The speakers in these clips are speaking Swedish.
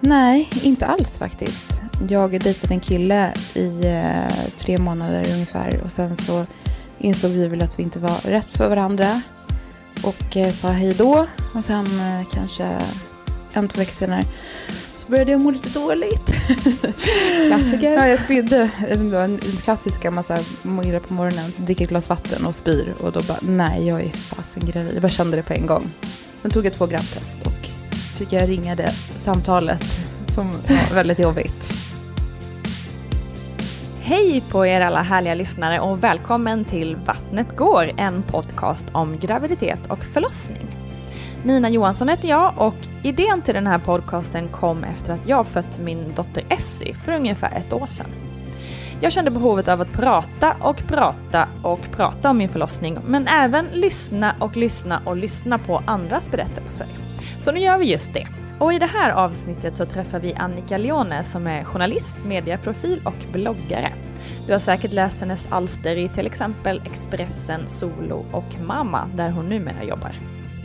Nej, inte alls faktiskt. Jag dejtade en kille i eh, tre månader ungefär och sen så insåg vi väl att vi inte var rätt för varandra och eh, sa hej då. Och sen eh, kanske en, två veckor senare så började jag må lite dåligt. Klassiker. ja, jag spydde. En klassiska massa må illa på morgonen, dricker ett glas vatten och spyr och då bara nej, jag är fasen gravid. Jag bara kände det på en gång. Sen tog jag två gram test och fick jag ringa det samtalet som var väldigt jobbigt. Hej på er alla härliga lyssnare och välkommen till Vattnet går, en podcast om graviditet och förlossning. Nina Johansson heter jag och idén till den här podcasten kom efter att jag fött min dotter Essie för ungefär ett år sedan. Jag kände behovet av att prata och prata och prata om min förlossning men även lyssna och lyssna och lyssna på andras berättelser. Så nu gör vi just det. Och i det här avsnittet så träffar vi Annika Leone som är journalist, medieprofil och bloggare. Du har säkert läst hennes alster i till exempel Expressen, Solo och Mamma där hon numera jobbar.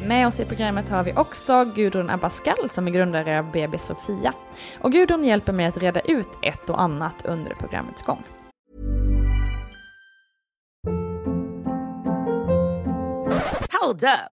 Med oss i programmet har vi också Gudrun Abascal som är grundare av BB Sofia. Och Gudrun hjälper mig att reda ut ett och annat under programmets gång. Hold up.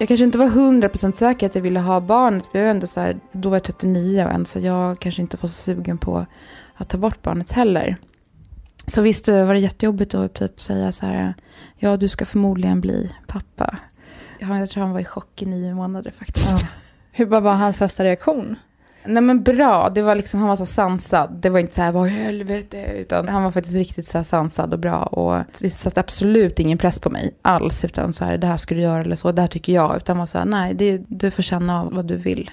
Jag kanske inte var 100% säker att jag ville ha barnet, men jag var ändå så här, då var jag 39 och än så jag kanske inte var så sugen på att ta bort barnet heller. Så visst var det jättejobbigt att typ säga så här, ja du ska förmodligen bli pappa. Jag tror han var i chock i nio månader faktiskt. Ja. Hur var hans första reaktion? Nej men bra, det var liksom, han var så sansad. Det var inte så här, vad i helvete, utan han var faktiskt riktigt så sansad och bra. Och det satte absolut ingen press på mig alls, utan så här, det här ska du göra eller så, det här tycker jag. Utan var så här, nej, det, du får känna av vad du vill.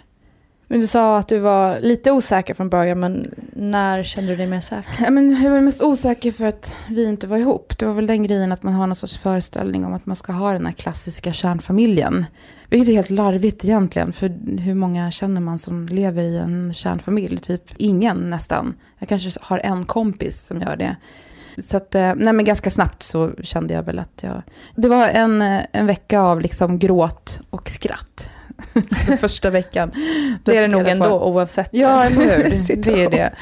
Men du sa att du var lite osäker från början, men när kände du dig mer säker? Ja, men jag var mest osäker för att vi inte var ihop. Det var väl den grejen att man har någon sorts föreställning om att man ska ha den här klassiska kärnfamiljen. Vilket är helt larvigt egentligen, för hur många känner man som lever i en kärnfamilj? Typ ingen nästan. Jag kanske har en kompis som gör det. Så att, eh, nej men ganska snabbt så kände jag väl att jag... Det var en, eh, en vecka av liksom gråt och skratt. första veckan. det är det nog ändå oavsett. Ja, eller hur? Det är det.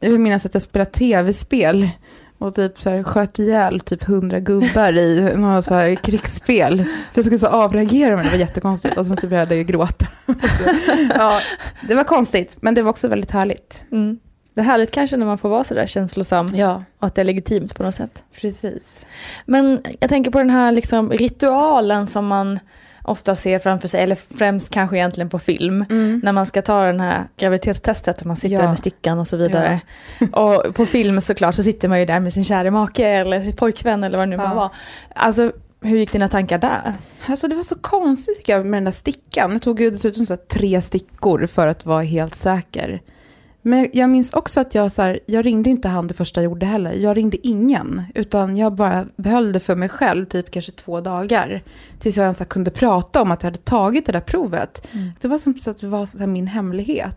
Jag vill minnas att jag spelade tv-spel och typ så här sköt ihjäl typ hundra gubbar i några så här krigsspel. För jag skulle så avreagera men det var jättekonstigt. Och sen typ började jag gråta. ja, det var konstigt, men det var också väldigt härligt. Mm. Det är härligt kanske när man får vara sådär känslosam Ja, och att det är legitimt på något sätt. precis. Men jag tänker på den här liksom ritualen som man ofta ser framför sig, eller främst kanske egentligen på film, när man ska ta den här graviditetstestet och man sitter Ja. med stickan och så vidare. och på film såklart så sitter man ju där med sin kära make eller pojkvän eller vad det nu Ja. må vara. Alltså hur gick dina tankar där? Alltså det var så konstigt tycker jag med den där stickan. Jag tog ju dessutom så tre stickor för att vara helt säker. Men jag minns också att jag, så här, jag ringde inte han det första jag gjorde heller. Jag ringde ingen. Utan jag bara behöll det för mig själv, typ kanske två dagar. Tills jag ens här kunde prata om att jag hade tagit det där provet. Det var som så att det var så här min hemlighet.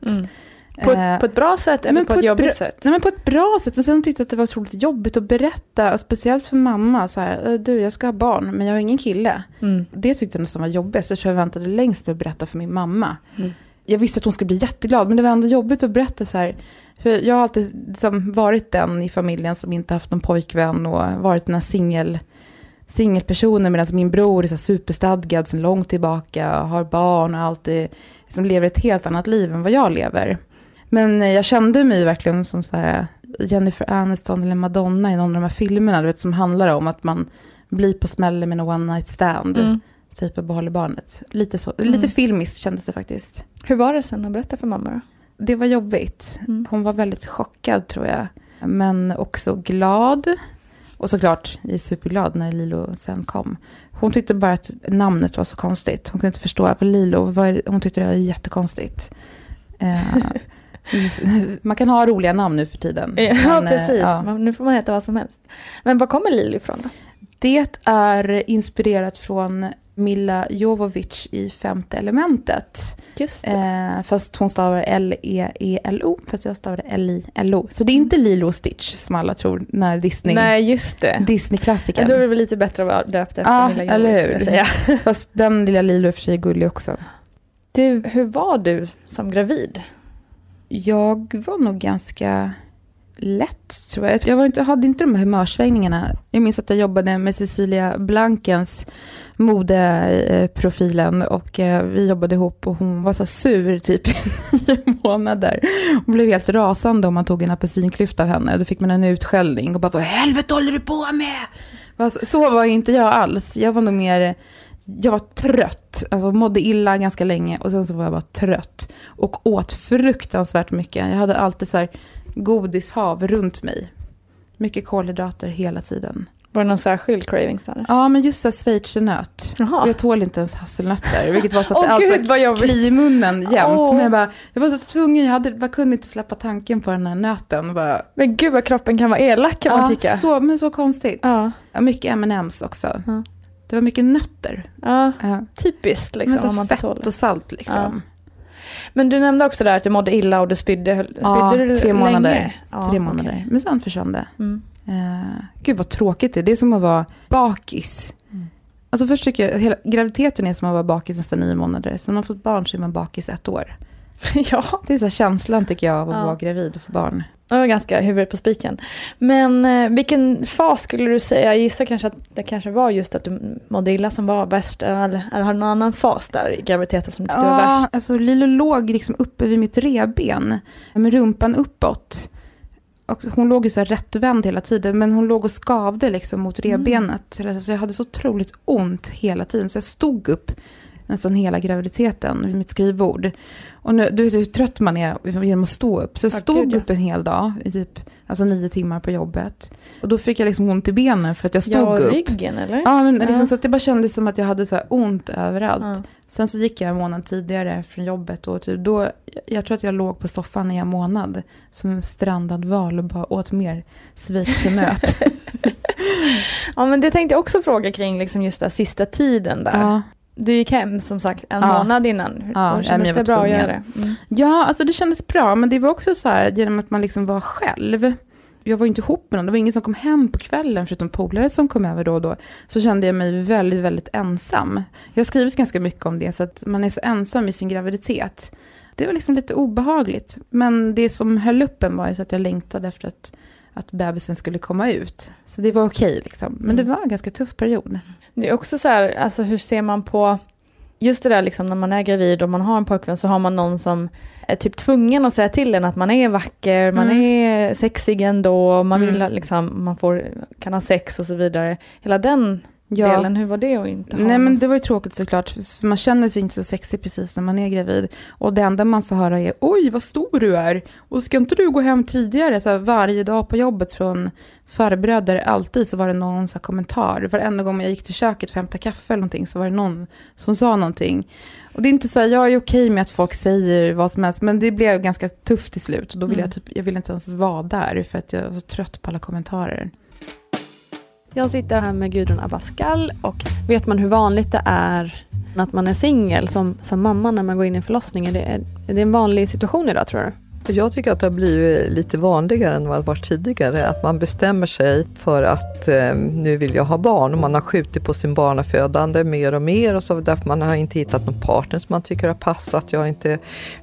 På, Eh, ett, på ett bra sätt eller men på, ett bra- jobbigt sätt? Nej, men på ett bra sätt. Men sen tyckte jag att det var otroligt jobbigt att berätta. Speciellt för mamma. Så här, "Eh, du, jag ska ha barn, men jag har ingen kille. Mm. Det tyckte jag nästan var jobbigt. Så jag tror jag väntade längst med att berätta för min mamma. Jag visste att hon skulle bli jätteglad, men det var ändå jobbigt att berätta så här. För jag har alltid liksom varit den i familjen som inte haft någon pojkvän och varit den här singel singelpersonen medan min bror är så superstadgad sedan långt tillbaka, har barn och alltid liksom lever ett helt annat liv än vad jag lever. Men eh, jag kände mig verkligen som så här eh, Jennifer Aniston eller Madonna i någon av de här filmerna, du vet, som handlar om att man blir på smällen med en one night stand, Mm typ och behåller barnet. Lite, så, lite filmiskt kändes det faktiskt. Hur var det sen att berätta för mamma då? Det var jobbigt. Mm. Hon var väldigt chockad tror jag. Men också glad. Och såklart, jag är superglad när Lilo sen kom. Hon tyckte bara att namnet var så konstigt. Hon kunde inte förstå vad Lilo, hon tyckte det var jättekonstigt. Eh, man kan ha roliga namn nu för tiden. Ja, Men, eh, precis. ja. Nu får man heta vad som helst. Men var kommer Lili ifrån då? Det är inspirerat från Milla Jovovich i Femte elementet. Just Eh, fast hon stavar L-E-E-L-O, fast jag stavar L-I-L-O. Så det är inte Lilo och Stitch som alla tror när Disney, Nej, just det. Disney-klassikern. Då är det väl lite bättre att vara döpt efter Ja, Milla Jovovich, eller hur? säga. Fast den lilla Lilo är för sig gullig också. Du, hur var du som gravid? Jag var nog ganska lätt tror jag. Jag var inte, hade inte de här humörsvängningarna. Jag minns att jag jobbade med Cecilia Blankens modeprofilen och eh, vi jobbade ihop och hon var så sur typ i nio månader. Hon blev helt rasande om man tog en apelsinklyfta av henne. Då fick man en utskällning och bara vad i helvete håller du på med? Så var inte jag alls. Jag var nog mer, jag var trött. Alltså mådde illa ganska länge och sen så var jag bara trött. Och åt fruktansvärt mycket. Jag hade alltid så här godishav runt mig. Mycket kolhydrater hela tiden. Var det någon särskild craving? Eller? Ja, men just så schweizernöt. Jag tål inte ens hasselnötter. Vilket var så att det alltid gud, jobbigt. kli i munnen jämt. Åh. Men jag, bara, jag var så tvungen, jag, hade, jag kunde inte släppa tanken på den här nöten. Bara, Men gud vad kroppen kan vara elak kan man ja, tycka. så, men så konstigt. Ja. Ja, mycket M&M's också. Ja. Det var mycket nötter. ja, typiskt liksom. men så man fett tål och salt liksom. Men du nämnde också där att du mådde illa och du spydde. Spydde Ja, du tre månader. länge? Ja, Tre månader. okej. Men sen försvann det. Mm. Uh, gud vad tråkigt det är. Det är som att vara bakis. Mm. Alltså först tycker jag hela graviditeten är som att vara bakis nästan nio månader. Sen när man fått barn så är man bakis ett år. ja, Det är så känslan tycker jag av att Ja. vara gravid och få barn. det var ganska huvudet på spiken. Men eh, vilken fas skulle du säga? Jag gissar kanske att det kanske var just att du mådde illa som var värst. Eller, eller har du någon annan fas där i graviditeten som du tyckte var Ja, värst? alltså Lilo låg liksom uppe vid mitt revben. Med rumpan uppåt. Och hon låg ju så här rättvänd hela tiden. Men hon låg och skavde liksom mot revbenet. Så jag hade så otroligt ont hela tiden. Så jag stod upp nästan hela graviditeten vid mitt skrivbord. Och nu, du vet hur trött man är genom att stå upp. Så jag Ja, stod gud, ja. upp en hel dag, i typ alltså nio timmar på jobbet. Och då fick jag liksom ont i benen för att jag stod Ja, upp. ryggen eller? Ja, men liksom Ja. så att det bara kändes som att jag hade så ont överallt. Ja. Sen så gick jag en månad tidigare från jobbet och typ då, jag tror att jag låg på soffan i en månad som en strandad val och bara åt mer schweizernöt. Ja men det tänkte jag också fråga kring liksom just den sista tiden där. ja. Du gick hem som sagt en Ja. månad innan. Ja, och kändes det bra att göra det? Mm. ja, alltså det kändes bra, men det var också så här genom att man liksom var själv. Jag var inte ihop med någon, det var ingen som kom hem på kvällen förutom polare som kom över då och då. Så kände jag mig väldigt, väldigt ensam. Jag har skrivit ganska mycket om det, så att man är så ensam i sin graviditet. Det var liksom lite obehagligt. Men det som höll upp en var ju så att jag längtade efter att, att bebisen skulle komma ut. Så det var okej liksom. Men det Mm. var en ganska tuff period. Det är också så här, alltså hur ser man på, just det där liksom när man är gravid och man har en pojkvän så har man någon som är typ tvungen att säga till en att man är vacker, man Mm. är sexig ändå, man vill Mm. liksom, man får, kan ha sex och så vidare. Hela den Ja. delen, hur var det att inte ha Nej men det var ju tråkigt såklart. Man känner sig inte så sexig precis när man är gravid. Och det enda man får höra är oj vad stor du är. Och ska inte du gå hem tidigare? Så här, varje dag på jobbet från farbröder, alltid så var det någon så här, kommentar. Varenda gång jag gick till köket för att hämta kaffe eller någonting så var det någon som sa någonting. Och det är inte så här, jag är okej med att folk säger vad som helst, men det blev ganska tufft till slut. Och då ville Mm. jag typ, jag ville inte ens vara där för att jag var så trött på alla kommentarer. Jag sitter här med Gudrun Abascal och vet man hur vanligt det är att man är singel som, som mamma när man går in i förlossningen? Det är, är det en vanlig situation idag tror du? Jag tycker att det har blivit lite vanligare än vad det var tidigare. Att man bestämmer sig för att eh, nu vill jag ha barn och man har skjutit på sin barnafödande mer och mer och så därför man har inte hittat någon partner som man tycker har passat. Jag har inte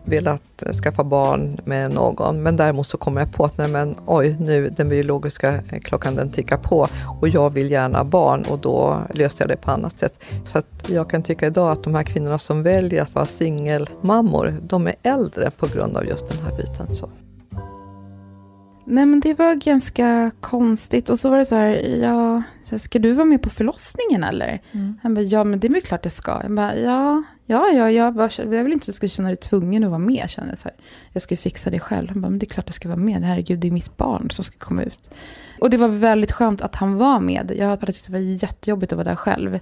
velat skaffa barn med någon men däremot så kommer jag på att nej men oj nu den biologiska eh, klockan den tickar på och jag vill gärna ha barn och då löser jag det på annat sätt. Så att jag kan tycka idag att de här kvinnorna som väljer att vara singelmammor de är äldre på grund av just den här biten. Så. Nej men det var ganska konstigt. Och så var det så här, ja, ska du vara med på förlossningen eller? Mm. Han bara, ja men det är väl klart jag ska. Jag bara, ja, ja, ja, jag, bara, jag vill inte att du ska känna dig tvungen att vara med. Känner jag, så här. jag ska ju fixa det själv. Han bara, men det är klart jag ska vara med. Herregud, det är mitt barn som ska komma ut. Och det var väldigt skönt att han var med. Jag hade tyckt det var jättejobbigt att vara där själv.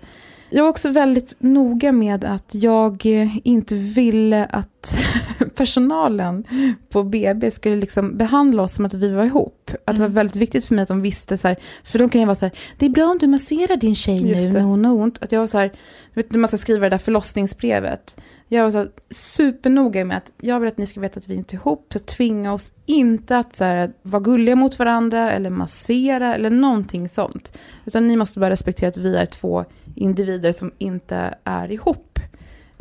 Jag var också väldigt noga med att jag inte ville att personalen på BB skulle liksom behandla oss som att vi var ihop. Att det var Mm. väldigt viktigt för mig att de visste så här, för de kan ju vara så här, det är bra om du masserar din tjej Just nu det. när hon har ont. Att jag var så här, du vet när man ska skriva det där förlossningsbrevet. Jag var så här, supernoga med att jag vill att ni ska veta att vi inte är ihop, så tvinga oss inte att så här, vara gulliga mot varandra eller massera eller någonting sånt. Utan ni måste bara respektera att vi är två individer som inte är ihop.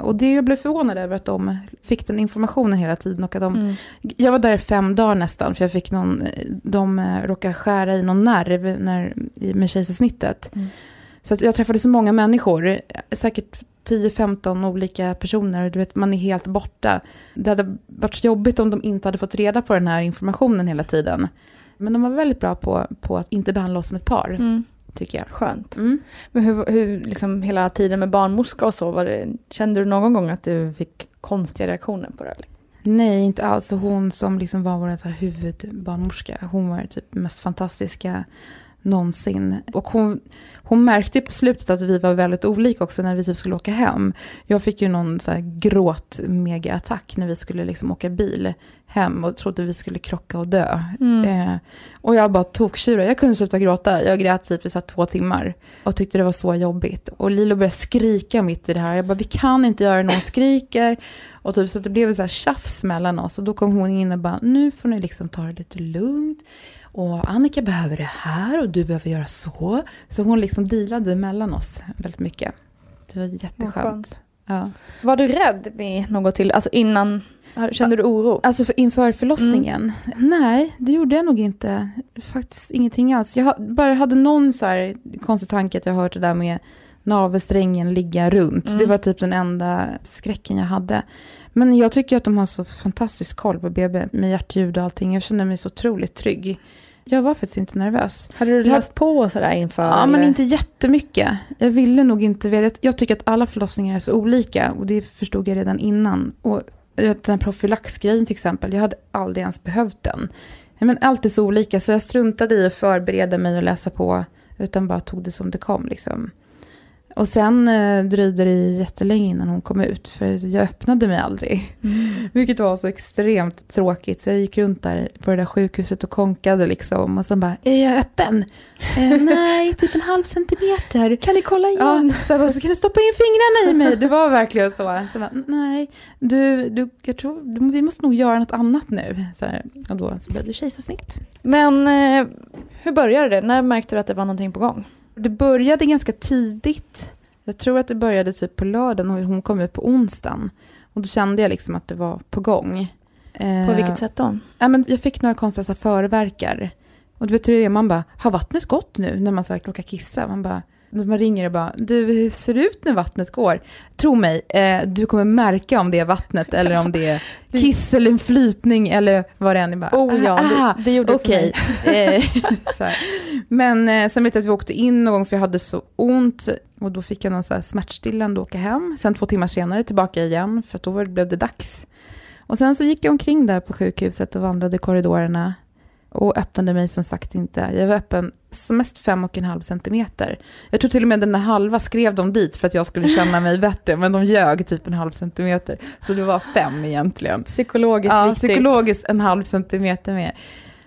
Och det jag blev förvånad över att de fick den informationen hela tiden och att de Mm. jag var där fem dagar nästan, för jag fick någon, de eh, råkade skära i någon nerv när, med kejsarsnittet. Mm. Så att jag träffade så många människor, säkert 10-15 olika personer, du vet, man är helt borta. Det hade varit så jobbigt om de inte hade fått reda på den här informationen hela tiden. Men de var väldigt bra på, på att inte behandla oss som ett par, Mm. Tycker jag. Skönt. Mm. Men hur, hur liksom hela tiden med barnmorska och så, var det, kände du någon gång att du fick konstiga reaktioner på det? Nej, inte alls. Hon som liksom var vår huvudbarnmorska, hon var typ mest fantastiska någonsin. Och hon, hon märkte på slutet att vi var väldigt olika också när vi typ skulle åka hem. Jag fick ju någon så här gråt mega-attack när vi skulle liksom åka bil hem och trodde vi skulle krocka och dö. Eh, och jag bara tokktjurade, jag kunde sluta gråta. Jag grät typ i så två timmar och tyckte det var så jobbigt. Och Lilo började skrika mitt i det här. Jag bara, vi kan inte göra det när hon skriker. Och typ så det blev så här tjafs mellan oss. Och då kom hon in och bara, nu får ni liksom ta det lite lugnt. Och Annika behöver det här och du behöver göra så. Så hon liksom dealade mellan oss väldigt mycket. Det var jätteskönt. skönt. Ja. Var du rädd med något till, alltså innan, kände du oro? Alltså för, inför förlossningen? Nej, det gjorde jag nog inte. Faktiskt ingenting alls. Jag bara hade någon så här konstig tanke att jag hört det där med navelsträngen ligga runt. Mm. Det var typ den enda skräcken jag hade. Men jag tycker att de har så fantastisk koll på BB med hjärtljud och allting. Jag känner mig så otroligt trygg. Jag var faktiskt inte nervös. Hade du Jag- läst på och sådär inför? Ja, men eller? inte jättemycket. Jag ville nog inte veta. Jag tycker att alla förlossningar är så olika och det förstod jag redan innan. Och vet, den här profylaxgrejen till exempel, jag hade aldrig ens behövt den. Men allt är så olika så jag struntade i att förbereda mig och läsa på utan bara tog det som det kom liksom. Och sen eh, dröjde det jättelänge innan hon kom ut för jag öppnade mig aldrig. Vilket var så extremt tråkigt. Så jag gick runt där på det där sjukhuset och konkade liksom. Och sen bara, är jag öppen? Eh, nej, typ en halv centimeter. Kan ni kolla Ja, igen? så jag bara, så kan du stoppa in fingrarna i mig? Det var verkligen så. så bara, nej, du, du, jag tror, du, vi måste nog göra något annat nu. Så här, och då så blev det kejsarsnitt. Men eh, hur började det? När märkte du att det var någonting på gång? Det började ganska tidigt. Jag tror att det började typ på lördagen och hon kom ut på onsdagen. Och då kände jag liksom att det var på gång. Eh, På vilket sätt då? Ja, men jag fick några konstiga förverkar. Och du vet hur det är, man bara, har vattnet gått nu? När man så här, råkar kissa. Man bara, man ringer och bara, du hur ser det ut när vattnet går? Tro mig, eh, du kommer märka om det är vattnet eller om det är kiss eller en flytning eller vad det än är. Bara, Oh ja, ah, det, det gjorde det för mig. Eh. Men eh, sen vet jag att vi åkte in någon gång för jag hade så ont. Och då fick jag någon så här smärtstillande och åka hem. Sen två timmar senare tillbaka igen för då blev det dags. Och sen så gick jag omkring där på sjukhuset och vandrade i korridorerna. Och öppnade mig som sagt inte. Jag var öppen mest fem och en halv centimeter. Jag tror till och med den halva skrev de dit för att jag skulle känna mig bättre. Men de ljög typ en halv centimeter. Så det var fem egentligen. Psykologiskt Ja, viktigt. psykologiskt en halv centimeter mer.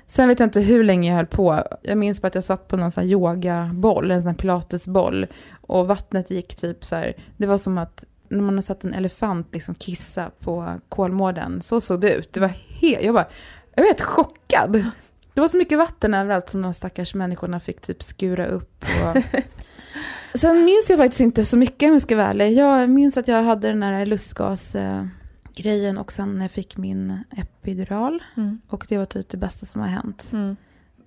Sen vet jag inte hur länge jag höll på. Jag minns bara att jag satt på någon sån här yogaboll, en sån här pilatesboll. Och vattnet gick typ så här, det var som att när man har sett en elefant liksom kissa på Kolmården, så såg det ut. Det var helt, jag bara, jag var helt chockad. Det var så mycket vatten överallt som de stackars människorna fick typ skura upp. Och... Sen minns jag faktiskt inte så mycket om jag ska vara ärlig. Jag minns att jag hade den här lustgas... Eh, grejen och sen när jag fick min epidural. Mm. Och det var typ det bästa som har hänt. Mm.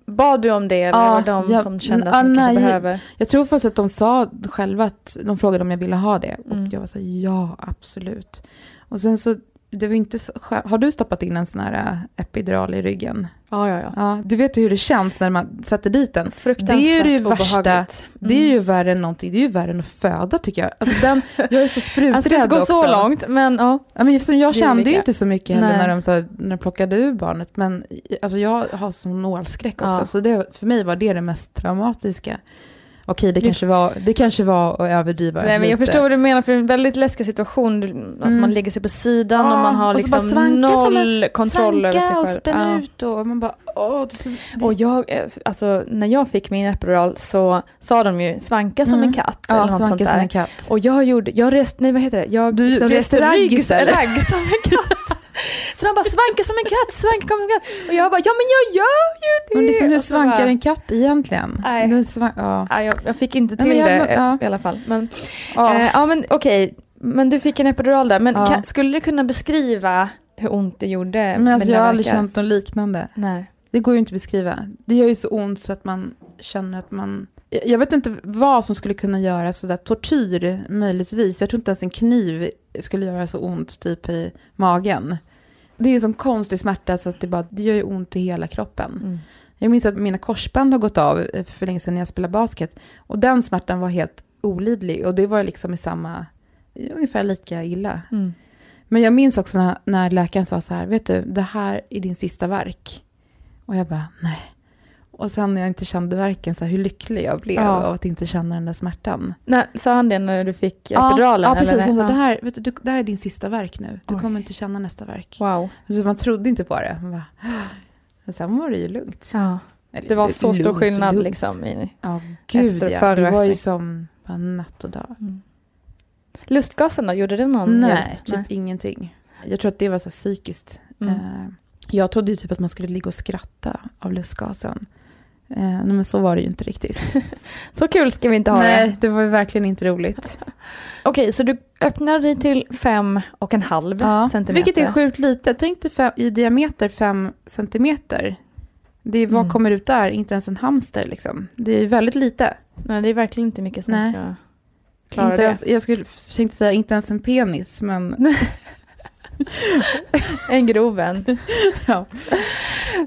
Bad du om det eller Ja, var det de jag- som kände ja, att ni kanske behöver? Jag tror faktiskt att de sa själva att de frågade om jag ville ha det. Och Mm. jag var så här, ja absolut. Och sen så, det var inte så Har du stoppat in en sån här äh, epidural i ryggen? Ja, ja, ja. Ja, du vet ju hur det känns när man sätter dit den. Fruktansvärt Det är ju det värsta. obehagligt. Det är Mm. ju värre än någonting, det är ju värre än att föda tycker jag. Alltså den, jag är så spruträdd inte gå också. så långt, men ja. Ja, men eftersom jag Det kände ju inte så mycket heller när de, så här, när de plockade ur barnet. Men alltså, jag har sån nålskräck också. Ja. Så det, för mig var det det mest traumatiska. Okej, det kanske var, det kanske var att överdriva Nej, men jag lite. förstår vad du menar, för det är en väldigt läskig situation. Att Mm. man lägger sig på sidan och Ja, man har och liksom svanka noll kontroll över sig Svanka och själv. spänna Ja. ut och man bara, åh, det är så, det, Och jag, alltså när jag fick min epidural så sa de ju svanka som Mm. en katt. eller ja, något sånt svanka där. som en katt. Och jag gjorde, jag reste, nej vad heter det? Jag Du liksom reste ragg som en katt. Så de bara svanka som en katt, svanka som en katt. Och jag bara, ja men jag gör ju det. Men det är som hur svankar bara- en katt egentligen? Nej. Ja. Ja, jag, jag fick inte Nej, till men jag- det ja. i alla fall. Men, Ja. eh, ja men okej, men du fick en epidural där. Men kan, skulle du kunna beskriva hur ont det gjorde? men alltså, jag har aldrig känt något liknande. Nej. Det går ju inte att beskriva. Det gör ju så ont så att man känner att man... Jag vet inte vad som skulle kunna göra sådär. Tortyr möjligtvis. Jag tror inte ens en kniv skulle göra så ont typ i magen. Det är ju en sån konstig smärta så att det, bara, det gör ju ont i hela kroppen. Mm. Jag minns att mina korsband har gått av eh, för länge sedan när jag spelade basket. Och den smärtan var helt olidlig. Och det var liksom i samma, ungefär lika illa. Mm. Men jag minns också när, när läkaren sa så här, vet du, det här är din sista verk. Och jag bara, nej. Och sen när jag inte kände verken, så här, hur lycklig jag blev Ja. av att inte känna den där smärtan. När, sa han det när du fick epiduralen? Ja, ja precis. eller? Han sa, Ja. det, här, vet du, det här är din sista verk nu. Du Oj. kommer inte känna nästa verk. Wow. Så man trodde inte på det. Man bara, och sen var det ju lugnt. Ja. Eller, Det var så stor lugnt och skillnad lugnt. liksom. I, Ja, gud Efter- ja. Det var ju som bara natt och dag. Lustgasen då, gjorde det någon Nej, hjälp? typ ingenting. Jag tror att det var så psykiskt. Mm. Eh, jag trodde ju typ att man skulle ligga och skratta av lustgasen. Eh, nej, men så var det ju inte riktigt. Så kul ska vi inte ha det. nej, det var ju verkligen inte roligt. Okej, så du öppnar dig till fem och en halv Ja, centimeter. vilket är sjukt lite. Tänk dig fem, i diameter fem centimeter. Det är, vad Mm. kommer ut där? Inte ens en hamster liksom. Det är väldigt lite. Nej, det är verkligen inte mycket som Nej. ska klara inte det. ens, jag skulle tänkte säga inte ens en penis, men En grov en. ja.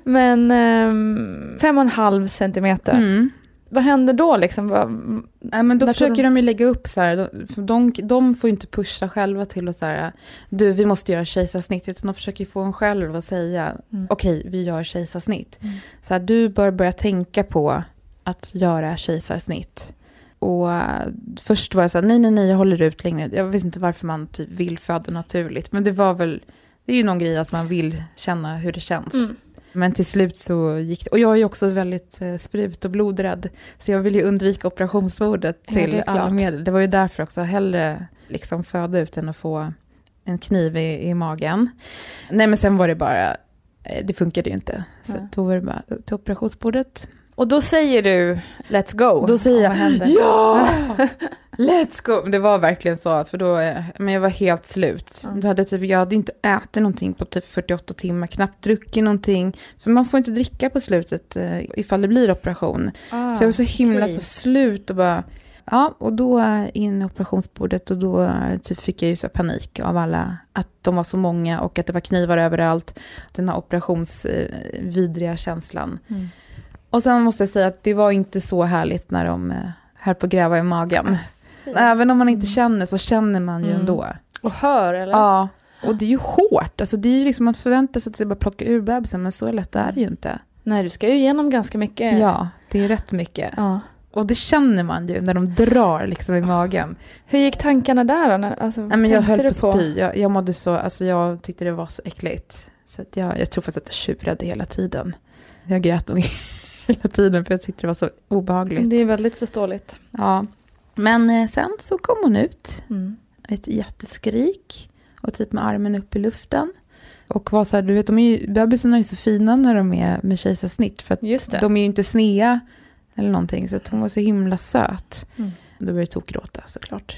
Men ehm, fem och en halv centimeter. Mm. Vad händer då liksom? Vad, Nej, men då försöker du- de ju lägga upp så här, de, de, de får ju inte pusha själva till att så här, du vi måste göra kejsarsnitt, utan de försöker ju få en själv att säga, Mm. okej vi gör kejsarsnitt. Mm. Så här, du bör börja tänka på att göra kejsarsnitt. Och eh, först var jag så här, nej nej nej jag håller ut längre. Jag vet inte varför man typ vill föda naturligt, men det var väl, det är ju någon grej att man vill känna hur det känns. Mm. Men till slut så gick det. Och jag är ju också väldigt eh, sprut och blodrädd. Så jag vill ju undvika operationsbordet Ja, till alla klart. medel. Det var ju därför också, hellre liksom föda ut än att få en kniv i, i magen. Nej men sen var det bara, eh, det funkade ju inte. Så Nej. då var det bara till operationsbordet. Och då säger du let's go. Då säger jag ja, let's go. Det var verkligen så, för då, eh, men jag var helt slut. Då hade typ, jag hade inte ätit någonting på typ 48 timmar, knappt druckit någonting. För man får inte dricka på slutet eh, ifall det blir operation. Ah, så jag var så himla okej. så slut och bara, ja, och då eh, in i operationsbordet och då typ fick jag ju så panik av alla, att de var så många och att det var knivar överallt. Den här operationsvidriga känslan. Mm. Och sen måste jag säga att det var inte så härligt när de eh, höll på att gräva i magen. Även om man inte känner så känner man ju Mm. ändå. Och hör eller? Ja, och det är ju hårt. Alltså det är ju liksom, man förväntar sig att det bara plocka ur bebisen, men så lätt är det ju inte. Nej, du ska ju igenom ganska mycket. Ja, det är rätt mycket. Ja. Och det känner man ju när de drar liksom i magen. Hur gick tankarna där då? När, alltså, Nej, men jag höll på att spy. Jag, jag mådde så, alltså jag tyckte det var så äckligt. Så jag, jag tror faktiskt att jag tjurade hela tiden. Jag grät nog hela tiden för jag tyckte det var så obehagligt. Det är väldigt förståeligt. Ja. Men eh, sen så kom hon ut, Mm. ett jätteskrik och typ med armen upp i luften. Och var så här, du vet, de är ju, bebisarna är ju så fina när de är med kejsarsnitt för att de är ju inte snea eller någonting. Så att hon var så himla söt. Mm. Då började jag tokgråta såklart.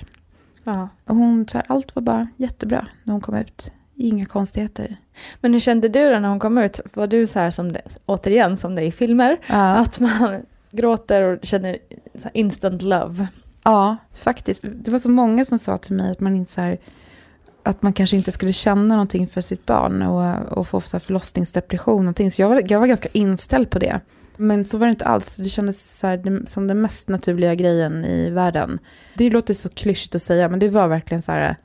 Ja. Och hon, så här, allt var bara jättebra när hon kom ut. Inga konstigheter. Men hur kände du då när hon kom ut? Var du så här som det, återigen som det är i filmer? Ja, Att man gråter och känner instant love? ja, faktiskt. Det var så många som sa till mig att man inte så här, att man kanske inte skulle känna någonting för sitt barn och, och få så här förlossningsdepression. och Någonting. Så jag var, jag var ganska inställd på det. Men så var det inte alls. Det kändes så här, som den mest naturliga grejen i världen. Det låter så klyschigt att säga, men det var verkligen så här,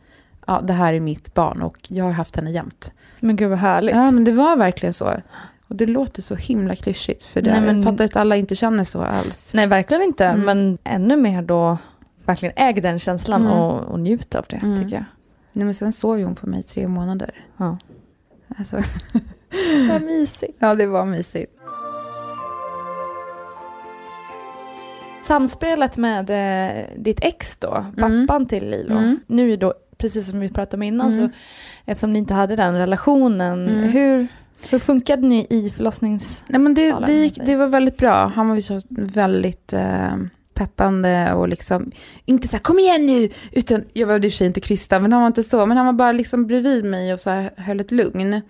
ja, det här är mitt barn och jag har haft henne jämt. Men gud vad härligt. Ja, men det var verkligen så. Och det låter så himla klyschigt, för det, Nej, men- jag fattar att alla inte känner så alls. Nej, verkligen inte. Mm. Men ännu mer då verkligen äg den känslan Mm. och, och njut av det, Mm. tycker jag. Nej, men sen sov ju hon på mig tre månader. Ja. Alltså, Vad mysigt. ja, det var mysigt. Samspelet med eh, ditt ex då, Mm. pappan till Lilo. Mm. Nu då, precis som vi pratade om innan, Mm. så eftersom ni inte hade den relationen, Mm. hur, hur funkade ni i förlossnings... Nej, men det, det, gick, det var väldigt bra. Han var så väldigt eh, peppande och liksom, inte så här kom igen nu, utan jag var i och för sig inte kristen, men han var inte så, men han var bara liksom bredvid mig och så här, höll ett lugn.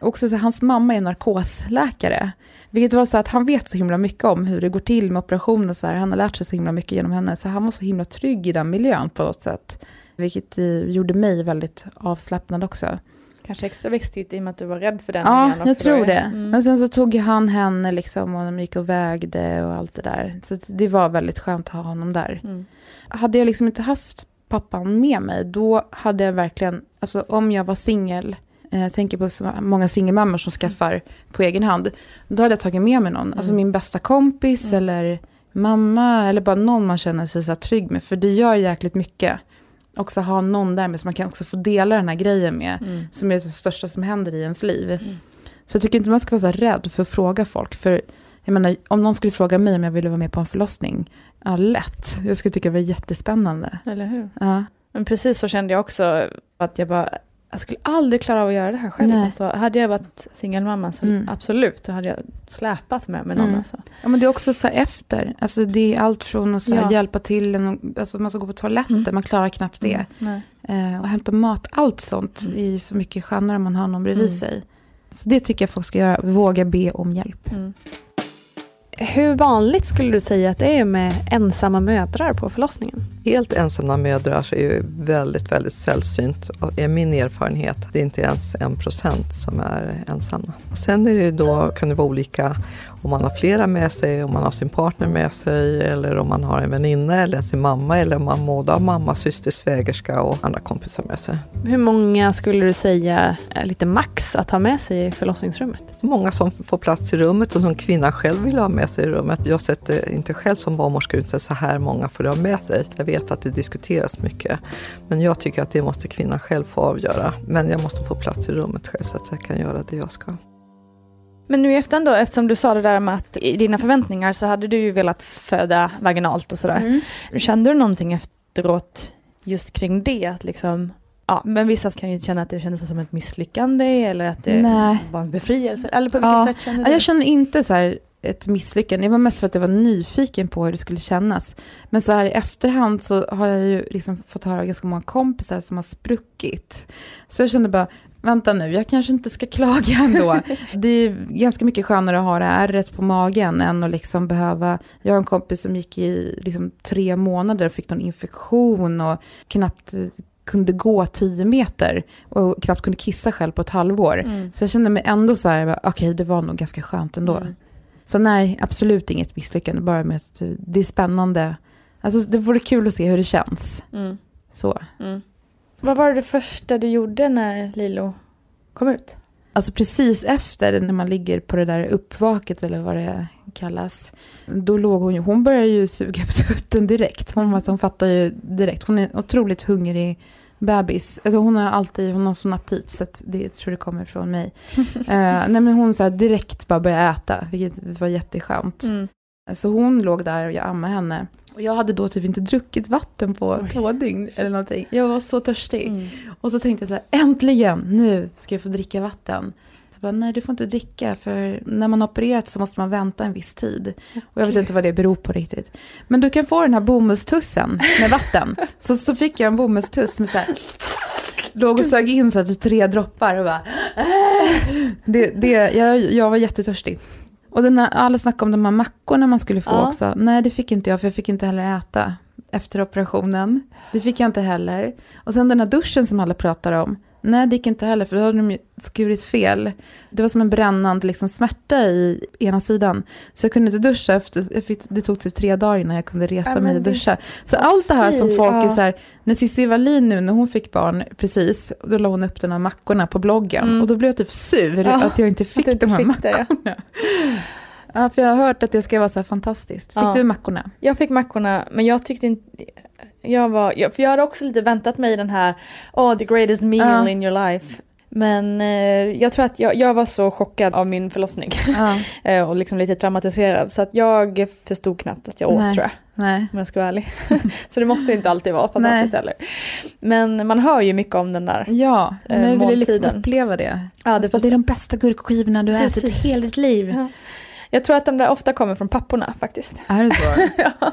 Också så här, hans mamma är narkosläkare, vilket var så att han vet så himla mycket om hur det går till med operationer och så här, han har lärt sig så himla mycket genom henne, så han var så himla trygg i den miljön på något sätt. Vilket gjorde mig väldigt avslappnad också. Kanske extra viktigt i och med att du var rädd för den Ja, jag tror det. Mm. Men sen så tog han henne liksom och de gick och vägde och allt det där. Så det var väldigt skönt att ha honom där. Mm. Hade jag liksom inte haft pappan med mig, då hade jag verkligen, alltså om jag var singel, eh, jag tänker på så många singelmammor som skaffar på egen hand, då hade jag tagit med mig någon, alltså Mm. min bästa kompis Mm. eller mamma eller bara någon man känner sig så trygg med, för det gör jäkligt mycket. Också ha någon där med så man kan också få dela den här grejen med Mm. som är det största som händer i ens liv. Mm. Så jag tycker inte man ska vara så rädd för att fråga folk. För jag menar, om någon skulle fråga mig om jag ville vara med på en förlossning, ja lätt. Jag skulle tycka det var jättespännande. Eller hur? Ja, Men precis så kände jag också, att jag bara, jag skulle aldrig klara av att göra det här själv. Nej. Alltså, hade jag varit singelmamma så Mm. absolut, då hade jag släpat med mig någon. Mm. Alltså. ja men det är också så efter. Alltså det är allt från att så Ja. hjälpa till, en, alltså man ska gå på toaletten, Mm. man klarar knappt det. Mm. Eh, och hämta mat, allt sånt Mm. är så mycket skönare om man har någon bredvid Mm. sig. Så det tycker jag folk ska göra, våga be om hjälp. Hur vanligt skulle du säga att det är med ensamma mödrar på förlossningen? Helt ensamma mödrar är ju väldigt, väldigt sällsynt och är min erfarenhet. Det är inte ens en procent som är ensamma. Och sen är det då, kan det vara olika om man har flera med sig, om man har sin partner med sig eller om man har en väninna eller sin mamma eller om man både har mamma, syster, svägerska och andra kompisar med sig. Hur många skulle du säga är lite max att ha med sig i förlossningsrummet? Många som får plats i rummet och som kvinnan själv vill ha med sig i rummet. Jag sätter inte själv som barnmorska ut så här många får du ha med sig. Jag vet att det diskuteras mycket. Men jag tycker att det måste kvinnan själv få avgöra. Men jag måste få plats i rummet själv så att jag kan göra det jag ska. Men nu i efterhand då, eftersom du sa det där med att i dina förväntningar så hade du ju velat föda vaginalt och sådär. Mm. Kände du någonting efteråt just kring det? Att liksom, ja, men vissa kan ju känna att det kändes som ett misslyckande eller att det Nej. var en befrielse. Eller på vilket Ja. sätt kände du? jag känner inte så här ett misslyckande. Det var mest för att jag var nyfiken på hur det skulle kännas. Men så här i efterhand så har jag ju liksom fått höra ganska många kompisar som har spruckit. Så jag kände bara, vänta nu, jag kanske inte ska klaga ändå. det är ganska mycket skönare att ha det ärret på magen än att liksom behöva... Jag har en kompis som gick i liksom tre månader och fick någon infektion och knappt kunde gå tio meter och knappt kunde kissa själv på ett halvår. Mm. Så jag kände mig ändå så här, okej, okay, det var nog ganska skönt ändå. Mm. Så nej, absolut inget misslyckande, bara med att det är spännande. Alltså det vore kul att se hur det känns. Mm. Så. Mm. Vad var det första du gjorde när Lilo kom ut? Alltså precis efter, när man ligger på det där uppvaket eller vad det kallas. Då låg hon ju, hon började ju suga på tutten direkt. Hon, alltså, hon fattar ju direkt. Hon är otroligt hungrig bebis. Alltså hon har alltid, hon har sån aptit så det jag tror det kommer från mig. uh, nej men hon så här, direkt bara började äta, vilket var jätteskönt. Mm. Så hon låg där och jag ammade henne. Och jag hade då typ inte druckit vatten på Oj. två dygn eller någonting. Jag var så törstig. Mm. Och så tänkte jag så här, äntligen, nu ska jag få dricka vatten. Bara, nej du får inte dricka för när man har opererat så måste man vänta en viss tid. Och jag vet inte vad det beror på riktigt. Men du kan få den här bomullstussen med vatten. så, så fick jag en bomullstuss med så här, låg och sög in så här, tre droppar och bara, äh. det, det, jag, jag var jättetörstig. Och den här, alla snackade om de här mackorna man skulle få ja. också. Nej, det fick inte jag, för jag fick inte heller äta efter operationen. Det fick jag inte heller. Och sen den här duschen som alla pratar om. Nej, det gick inte heller, för då hade de skurit fel. Det var som en brännande liksom, smärta i ena sidan. Så jag kunde inte duscha, efter, det tog typ tre dagar innan jag kunde resa ja, mig och duscha. Så allt det här som folk ja. är så här, när Cissi Wallin nu, när hon fick barn, precis, då la hon upp de här mackorna på bloggen. Mm. Och då blev jag typ sur ja, att jag inte fick inte de här fick mackorna. Det, ja. för jag har hört att det ska vara så här fantastiskt. Fick du mackorna? Jag fick mackorna, men jag tyckte inte jag var, jag, för jag hade också lite väntat mig den här, oh the greatest meal uh. in your life. Men eh, jag tror att jag, jag, var så chockad av min förlossning. Uh. och liksom lite traumatiserad. Så att jag förstod knappt att jag åt Nej. tror jag. Nej. Om jag ska vara ärlig. så det måste inte alltid vara fantastiskt heller. Men man hör ju mycket om den där Ja, eh, men jag ville liksom uppleva det. Ja, det, det är de bästa gurkskivorna du har ätit i hela ditt liv. Ja. Jag tror att de där ofta kommer från papporna faktiskt. Är det så? ja.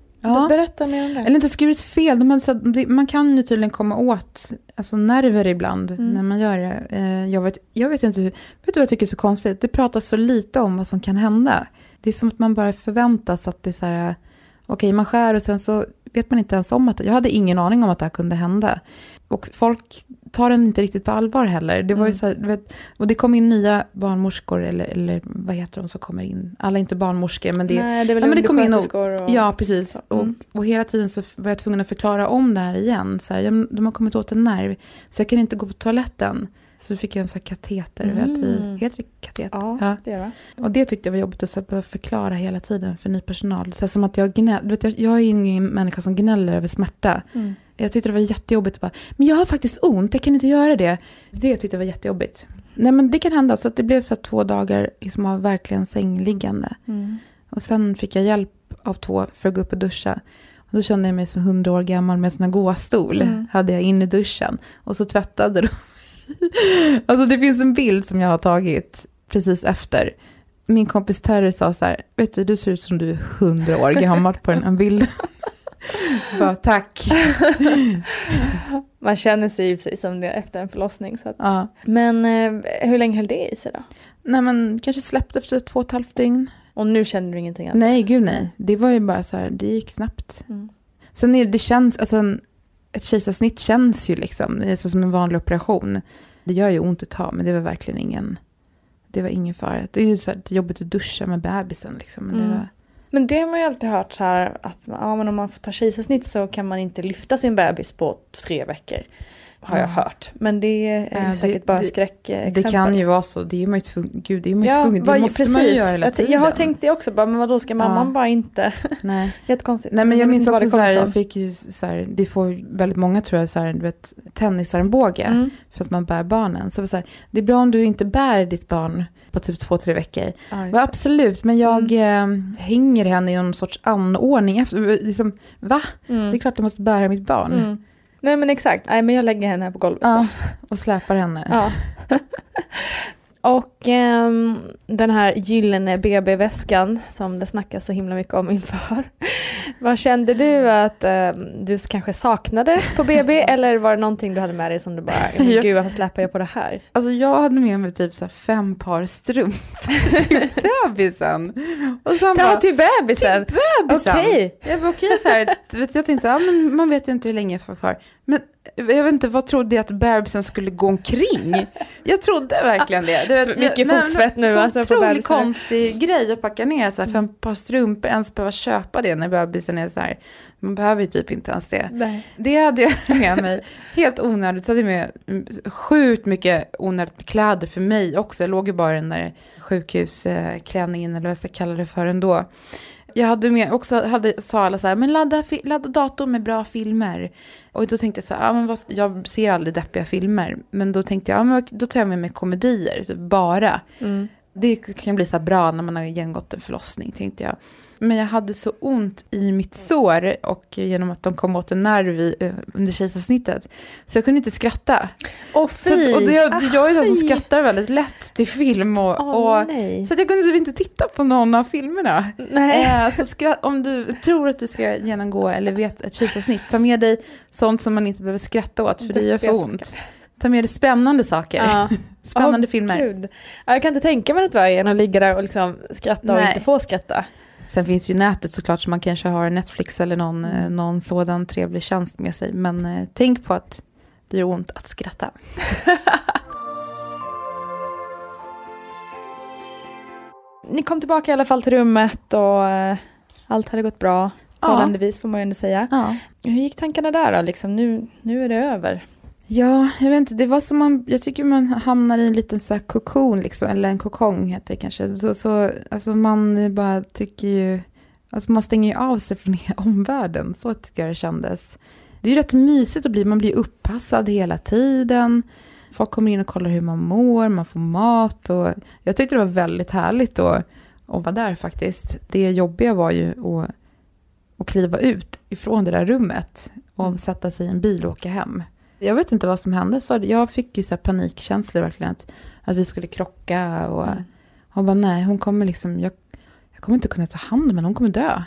Ja. Berätta mer om det. Eller inte skurit fel, de hade, man kan ju tydligen komma åt alltså, nerver ibland Mm. när man gör det. Eh, Jag vet, jag vet inte hur, vet du vad jag tycker är så konstigt? Det pratas så lite om vad som kan hända. Det är som att man bara förväntas att det är så här, okej man skär och sen så vet man inte ens om att jag hade ingen aning om att det här kunde hända. Och folk tar den inte riktigt på allvar heller. Det var ju Mm. så här, vet, och det kom in nya barnmorskor, eller, eller vad heter de som kommer in? Alla är inte barnmorskor, men det Nej, det Ja, men det kom in och- och... Ja, precis. Mm. Och, och hela tiden så var jag tvungen att förklara om det här igen. Så här, ja, men de har kommit åt en nerv, så jag kan inte gå på toaletten. Så då fick jag en sån här kateter, Mm. vet du, heter det kateter? Ja, det är det? Och det tyckte jag var jobbigt att behöva förklara hela tiden för ny personal. Så som att jag gnäller, vet, jag, jag är ingen människa som gnäller över smärta. Mm. Jag tyckte det var jättejobbigt att bara, men jag har faktiskt ont, jag kan inte göra det. Det tyckte jag var jättejobbigt. Nej men det kan hända, så att det blev så här två dagar liksom av verkligen sängliggande. Mm. Och sen fick jag hjälp av två för att gå upp och duscha. Och då kände jag mig som hundra år gammal med en sån här gåstol. Mm. Hade jag inne i duschen. Och så tvättade de. alltså det finns en bild som jag har tagit precis efter. Min kompis Terry sa så här, vet du, du ser ut som du är hundra år gammal på den här bilden. Bara tack. Man känner sig ju precis som det efter en förlossning. Så att... Ja. Men eh, hur länge höll det i sig då? Nej men kanske släppte efter två och ett halvt dygn. Och nu känner du ingenting annat? Nej, gud nej. Det var ju bara så här, det gick snabbt. Mm. Sen är det, det känns, alltså ett kejsarsnitt känns ju liksom, det är så som en vanlig operation. Det gör ju ont ett tag, men det var verkligen ingen, det var ingen fara. Det är ju så här, det är jobbigt att duscha med bebisen liksom. Men det Mm. var, men det har man ju alltid hört så här att ja, men om man får ta kejsarsnitt så kan man inte lyfta sin bebis på tre veckor. Har jag Ja. hört. Men det är Ja, ju det- säkert bara skräckexempel. det kan ju vara så, det är man ju tvungen, gud det är man ju Ja, tvungen, det måste precis. man ju göra hela tiden. jag har tänkt det också, bara, men vadå ska mamman Ja. bara inte? Nej. Jättekonstigt. Nej men jag minns också så här, jag fick ju så här, det får väldigt många tror jag så här, du vet, tennisarmbåge. Mm. För att man bär barnen. Så så här, det är bra om du inte bär ditt barn på typ två, tre veckor. Ja, det. absolut, men jag eh, hänger henne i någon sorts anordning. Efter, liksom, va? Mm. Det är klart jag måste bära mitt barn. Nej men exakt, nej men jag lägger henne här på golvet. Ja, och släpar henne. Ja. Och ehm, den här gyllene BB-väskan som det snackas så himla mycket om inför. Vad kände du att ehm, du kanske saknade på BB eller var det någonting du hade med dig som du bara, gud varför släpar jag på det här? Alltså jag hade med mig typ så här fem par strumpor till bebisen. Och sen Ta bara, till bebisen! till bebisen. Okej! Jag bara, okej så här, du vet, jag tänkte, ja, men man vet inte hur länge jag får kvar. Men jag vet inte, vad trodde jag att bebisen skulle gå omkring? Jag trodde verkligen det. Du Så mycket jag- fotsvett nu, Så alltså, otroligt konstig grej att packa ner så här, fem par strumpor, ens behöva köpa det när bebisen är så här. Man behöver ju typ inte ens det. Nej. Det hade jag med mig. Helt onödigt. Så hade jag med mm, sjukt mycket onödigt med kläder för mig också. Jag låg ju bara i den där sjukhusklänningen eller vad jag ska kalla det för ändå. Jag hade med, också hade, sa alla så här, men ladda, ladda datorn med bra filmer. Och då tänkte jag så här, ja, men vad, jag ser aldrig deppiga filmer. Men då tänkte jag, ja, men då tar jag med mig komedier, typ bara. Mm. Det kan bli så här bra när man har genomgått en förlossning, tänkte jag. Men jag hade så ont i mitt sår och genom att de kom åt en nerv i, eh, under kejsarsnittet. Så jag kunde inte skratta. Åh Så att, och det, jag, jag är den som Aj. skrattar väldigt lätt till film. Och, Åh, och, så jag kunde typ inte titta på någon av filmerna. Eh, så skratt, om du tror att du ska genomgå eller vet ett kejsarsnitt, ta med dig sånt som man inte behöver skratta åt, för det gör för ont. Ta med dig spännande saker. Ja. Spännande Åh, filmer. Gud. Ja, Jag kan inte tänka mig att vara en och ligga där och liksom skratta och Nej. inte få skratta. Sen finns ju nätet såklart, så man kanske har Netflix eller någon, eh, någon sådan trevlig tjänst med sig. Men eh, tänk på att det gör ont att skratta. Ni kom tillbaka i alla fall till rummet och eh, allt hade gått bra. Ja. Förhållandevis får man ju ändå säga. Ja. Hur gick tankarna där då? Liksom, nu, nu är det över. Ja, jag vet inte, det var som man, jag tycker man hamnar i en liten så här kokon liksom, eller en kokong heter det kanske. Så, så, alltså man bara tycker ju Alltså man stänger ju av sig från omvärlden, så tycker jag det kändes. Det är ju rätt mysigt att bli, man blir uppassad hela tiden. Folk kommer in och kollar hur man mår, man får mat och jag tyckte det var väldigt härligt att, att vara där faktiskt. Det jobbiga var ju att, att kliva ut ifrån det där rummet och mm. sätta sig i en bil och åka hem. Jag vet inte vad som hände, så jag fick ju så panikkänslor verkligen, att, att vi skulle krocka och, mm. och bara nej, hon kommer liksom, jag, jag kommer inte kunna ta hand om henne, hon kommer dö.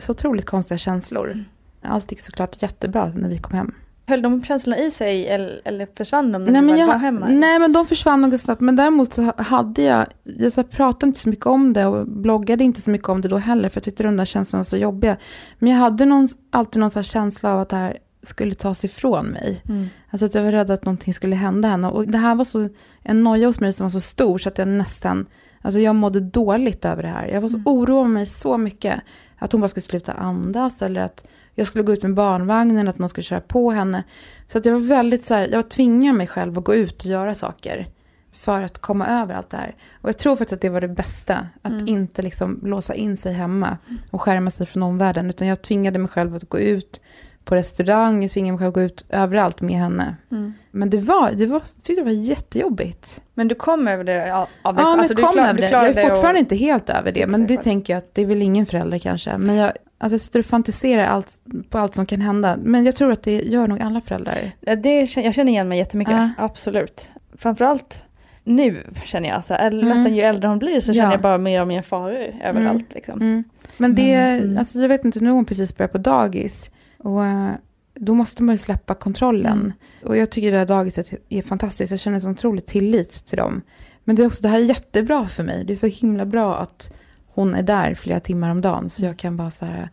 Så otroligt konstiga känslor. Mm. Allt gick såklart jättebra när vi kom hem. Höll de känslorna i sig eller, eller försvann de när nej, du jag, var hemma? Nej, men de försvann nog snabbt. Men däremot så hade jag, jag så pratade inte så mycket om det och bloggade inte så mycket om det då heller, för jag tyckte de där känslorna var så jobbiga. Men jag hade någon, alltid någon så känsla av att det här skulle tas ifrån mig. Mm. Alltså att jag var rädd att någonting skulle hända henne. Och det här var så en noja hos mig som var så stor så att jag nästan, alltså jag mådde dåligt över det här. Jag var så mm. oroad mig så mycket. Att hon bara skulle sluta andas eller att jag skulle gå ut med barnvagnen, att någon skulle köra på henne. Så att jag var väldigt så här, jag tvingade mig själv att gå ut och göra saker. För att komma över allt det här. Och jag tror faktiskt att det var det bästa. Att mm. inte liksom låsa in sig hemma och skärma sig från omvärlden. Utan jag tvingade mig själv att gå ut på restaurang, jag tvingade mig själv gå ut överallt med henne. Mm. Men det var, det var, jag tyckte det var jättejobbigt. Men du kom över det? Av det ja, alltså, men kom klar, över det. Jag är fortfarande och... inte helt över det, men det tänker jag att det är väl ingen förälder kanske. Men jag, Alltså jag sitter och fantiserar allt, på allt som kan hända. Men jag tror att det gör nog alla föräldrar. Det, jag känner igen mig jättemycket, äh. absolut. Framförallt nu känner jag, så här, mm. nästan ju äldre hon blir så känner ja. jag bara mer och mer faror överallt. Mm. Liksom. Mm. Men det, mm. alltså jag vet inte, nu har hon precis börjat på dagis. Och eh, då måste man ju släppa kontrollen. Mm. Och jag tycker det här dagiset är fantastiskt, jag känner så otroligt tillit till dem. Men det, är också, det här är jättebra för mig, det är så himla bra att hon är där flera timmar om dagen. Så jag kan bara så här,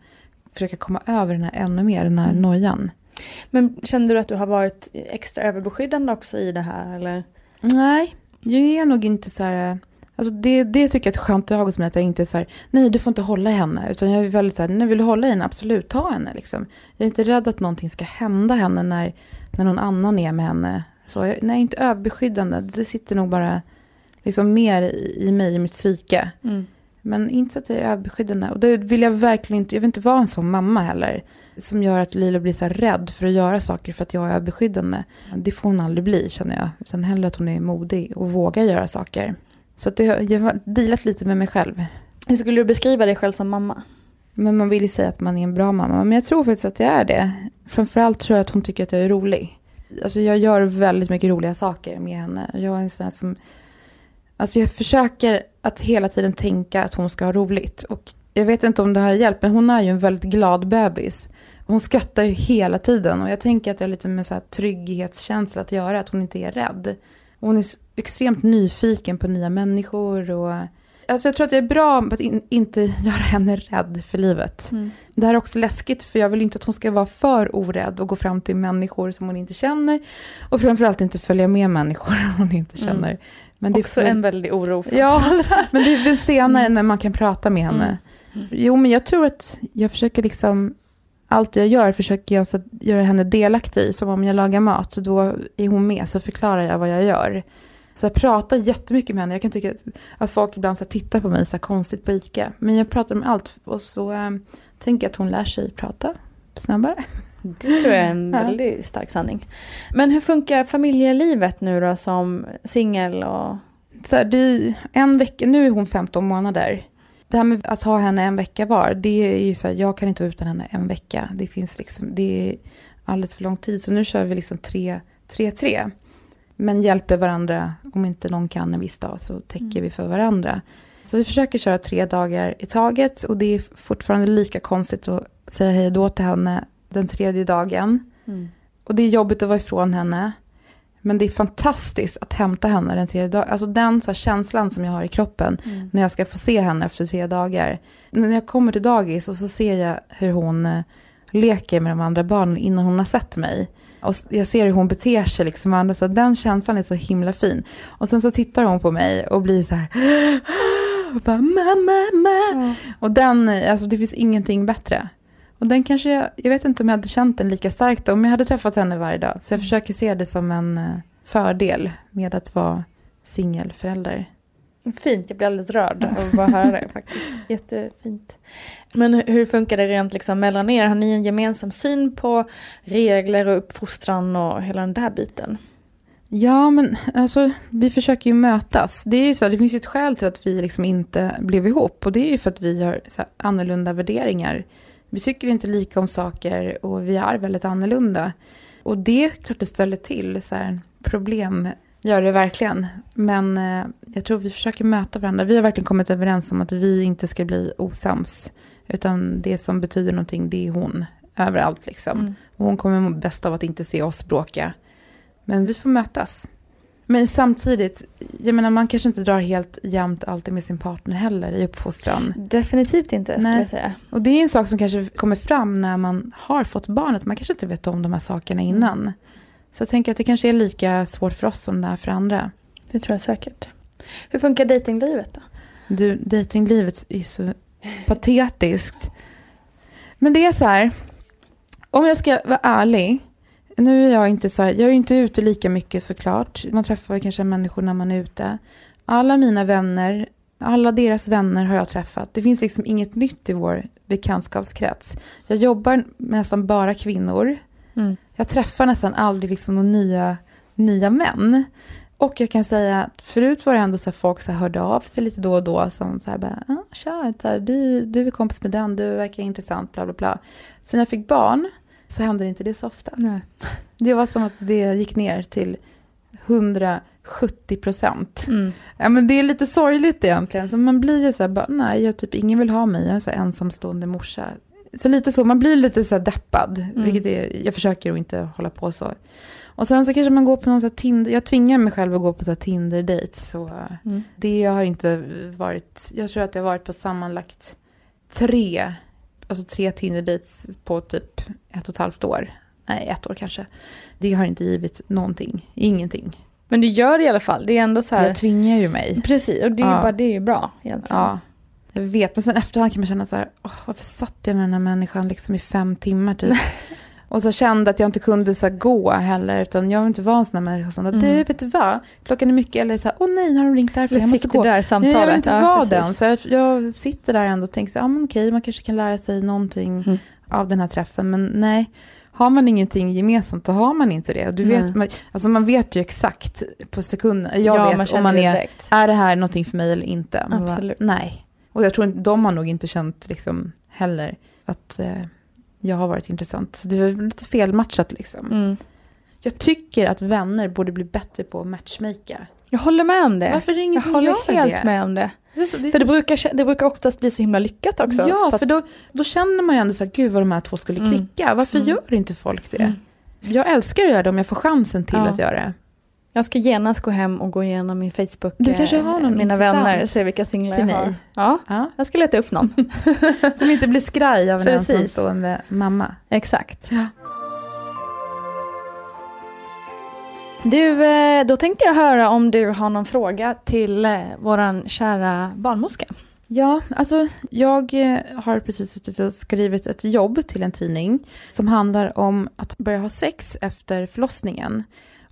försöka komma över den här ännu mer, den här mm. nojan. Men kände du att du har varit extra överbeskyddande också i det här? Eller? Nej, jag är nog inte så här... Alltså det, det tycker jag är ett skönt drag hos mig, att jag inte är så här, nej du får inte hålla i henne. Utan jag är väldigt så här, nej vill du hålla i henne, absolut, ta henne liksom. Jag är inte rädd att någonting ska hända henne när, när någon annan är med henne. Så jag, nej, inte överbeskyddande, det sitter nog bara liksom mer i, i mig, i mitt psyke. Mm. Men inte så att jag är överbeskyddande. Och det vill jag verkligen inte, jag vill inte vara en sån mamma heller. Som gör att Lilo blir så här rädd för att göra saker för att jag är överbeskyddande. Det får hon aldrig bli känner jag. Utan hellre att hon är modig och vågar göra saker. Så att det, jag har dealat lite med mig själv. Hur skulle du beskriva dig själv som mamma? Men man vill ju säga att man är en bra mamma. Men jag tror faktiskt att jag är det. Framförallt tror jag att hon tycker att jag är rolig. Alltså jag gör väldigt mycket roliga saker med henne. Jag är en sån här som Alltså jag försöker att hela tiden tänka att hon ska ha roligt. Och jag vet inte om det har hjälpt, men hon är ju en väldigt glad bebis. Hon skrattar ju hela tiden och jag tänker att det har lite med så här trygghetskänsla att göra, att hon inte är rädd. Hon är extremt nyfiken på nya människor och Alltså jag tror att jag är bra på att in, inte göra henne rädd för livet. Mm. Det här är också läskigt för jag vill inte att hon ska vara för orädd och gå fram till människor som hon inte känner. Och framförallt inte följa med människor hon inte mm. känner. Mm. Men det också är för... en väldig oro. För ja, men det är väl senare mm. när man kan prata med henne. Mm. Jo, men jag tror att jag försöker liksom, allt jag gör försöker jag så göra henne delaktig i. Som om jag lagar mat, så då är hon med, så förklarar jag vad jag gör. Så jag pratar jättemycket med henne. Jag kan tycka att folk ibland så tittar på mig så konstigt på ICA. Men jag pratar om allt och så äh, tänker jag att hon lär sig prata snabbare. Det tror jag är en väldigt stark sanning. Men hur funkar familjelivet nu då som singel? Och... Så du, en vecka, nu är hon 15 månader. Det här med att ha henne en vecka var, det är ju så här, jag kan inte vara utan henne en vecka. Det finns liksom, det är alldeles för lång tid. Så nu kör vi liksom 3-3. Men hjälper varandra, om inte någon kan en viss dag så täcker mm. vi för varandra. Så vi försöker köra tre dagar i taget och det är fortfarande lika konstigt att säga hej då till henne den tredje dagen. Mm. Och det är jobbigt att vara ifrån henne. Men det är fantastiskt att hämta henne den tredje dagen. Alltså den så känslan som jag har i kroppen mm. när jag ska få se henne efter tre dagar. När jag kommer till dagis och så ser jag hur hon eh, leker med de andra barnen innan hon har sett mig. Och jag ser hur hon beter sig liksom andra, så den känslan är så himla fin. Och sen så tittar hon på mig och blir så här, och bara, mamma, mamma. Mm. Och den, alltså det finns ingenting bättre. Och den kanske, jag, jag vet inte om jag hade känt den lika starkt om jag hade träffat henne varje dag. Så jag mm. försöker se det som en eh, fördel med att vara singelförälder. Fint, jag blir alldeles rörd av att bara höra det faktiskt. Jättefint. Men hur funkar det rent liksom mellan er? Har ni en gemensam syn på regler och uppfostran och hela den där biten? Ja, men alltså vi försöker ju mötas. Det är ju så, det finns ju ett skäl till att vi liksom inte blev ihop och det är ju för att vi har så annorlunda värderingar. Vi tycker inte lika om saker och vi är väldigt annorlunda. Och det är klart det ställer till så här, problem, gör det verkligen. Men eh, jag tror vi försöker möta varandra. Vi har verkligen kommit överens om att vi inte ska bli osams. Utan det som betyder någonting, det är hon överallt liksom. Mm. Och hon kommer må bäst av att inte se oss bråka. Men vi får mötas. Men samtidigt, jag menar man kanske inte drar helt jämnt alltid med sin partner heller i uppfostran. Definitivt inte skulle jag säga. Och det är en sak som kanske kommer fram när man har fått barnet. Man kanske inte vet om de här sakerna mm. innan. Så jag tänker att det kanske är lika svårt för oss som det är för andra. Det tror jag säkert. Hur funkar dejtinglivet då? Du, dejtinglivet är så patetiskt. Men det är så här, om jag ska vara ärlig, nu är jag inte så här, jag är inte ute lika mycket såklart. Man träffar kanske människor när man är ute. Alla mina vänner, alla deras vänner har jag träffat. Det finns liksom inget nytt i vår bekantskapskrets. Jag jobbar med nästan bara kvinnor. Mm. Jag träffar nästan aldrig liksom några nya, nya män. Och jag kan säga att förut var det ändå så folk så här hörde av sig lite då och då som så här bara, ah, tja, du, du är kompis med den, du verkar intressant, bla bla bla. Sen jag fick barn så händer inte det så ofta. Nej. Det var som att det gick ner till 170 procent. Mm. Ja, men det är lite sorgligt egentligen. Så man blir ju så här, bara, nej, jag typ, ingen vill ha mig, jag är så ensamstående morsa. Så lite så, man blir lite så här deppad, mm. vilket är, jag försöker att inte hålla på så. Och sen så kanske man går på någon så Tinder, jag tvingar mig själv att gå på så Tinder-date. Så mm. det har inte varit, jag tror att jag har varit på sammanlagt tre, alltså tre Tinder-dates på typ ett och ett halvt år. Nej, ett år kanske. Det har inte givit någonting, ingenting. Men du gör det i alla fall, det är ändå så här. Jag tvingar ju mig. Precis, och det är ju bara, det är ju bra egentligen. Ja. Jag vet, men sen efterhand kan man känna så här, oh, varför satt jag med den här människan liksom i fem timmar typ? Och så kände att jag inte kunde så gå heller, utan jag vill inte vara en sån här människa som, mm. du vet du vad, klockan är mycket, eller så här, åh nej, nu har de ringt därför, jag måste gå. Det där samtalet. Jag vill inte ja, vara den, så jag, jag, sitter där ändå och tänker så ja men okej, man kanske kan lära sig någonting mm. av den här träffen, men nej. Har man ingenting gemensamt, då har man inte det. Du vet, man, alltså man vet ju exakt på sekunden, jag ja, vet man om man är, direkt. är det här någonting för mig eller inte? Man Absolut. Bara, nej. Och jag tror inte, de har nog inte känt liksom heller att eh, jag har varit intressant. Så det var lite felmatchat liksom. Mm. Jag tycker att vänner borde bli bättre på att matchmaka. Jag håller med om det. Varför är det ingen jag som håller gör helt det? med om det. det, så, det för det brukar, det brukar oftast bli så himla lyckat också. Ja, för, för då, då känner man ju ändå så här, gud vad de här två skulle mm. klicka. Varför mm. gör inte folk det? Mm. Jag älskar att göra det om jag får chansen till ja. att göra det. Jag ska genast gå hem och gå igenom min Facebook, du kanske har någon mina vänner, och se vilka singlar jag har. Ja, ja, jag ska leta upp någon. Som inte blir skraj av en Precis. ensamstående mamma. Exakt. Ja. Du, eh, då tänkte jag höra om du har någon fråga till eh, våran kära barnmorska. Ja, alltså jag eh, har precis suttit och skrivit ett jobb till en tidning som handlar om att börja ha sex efter förlossningen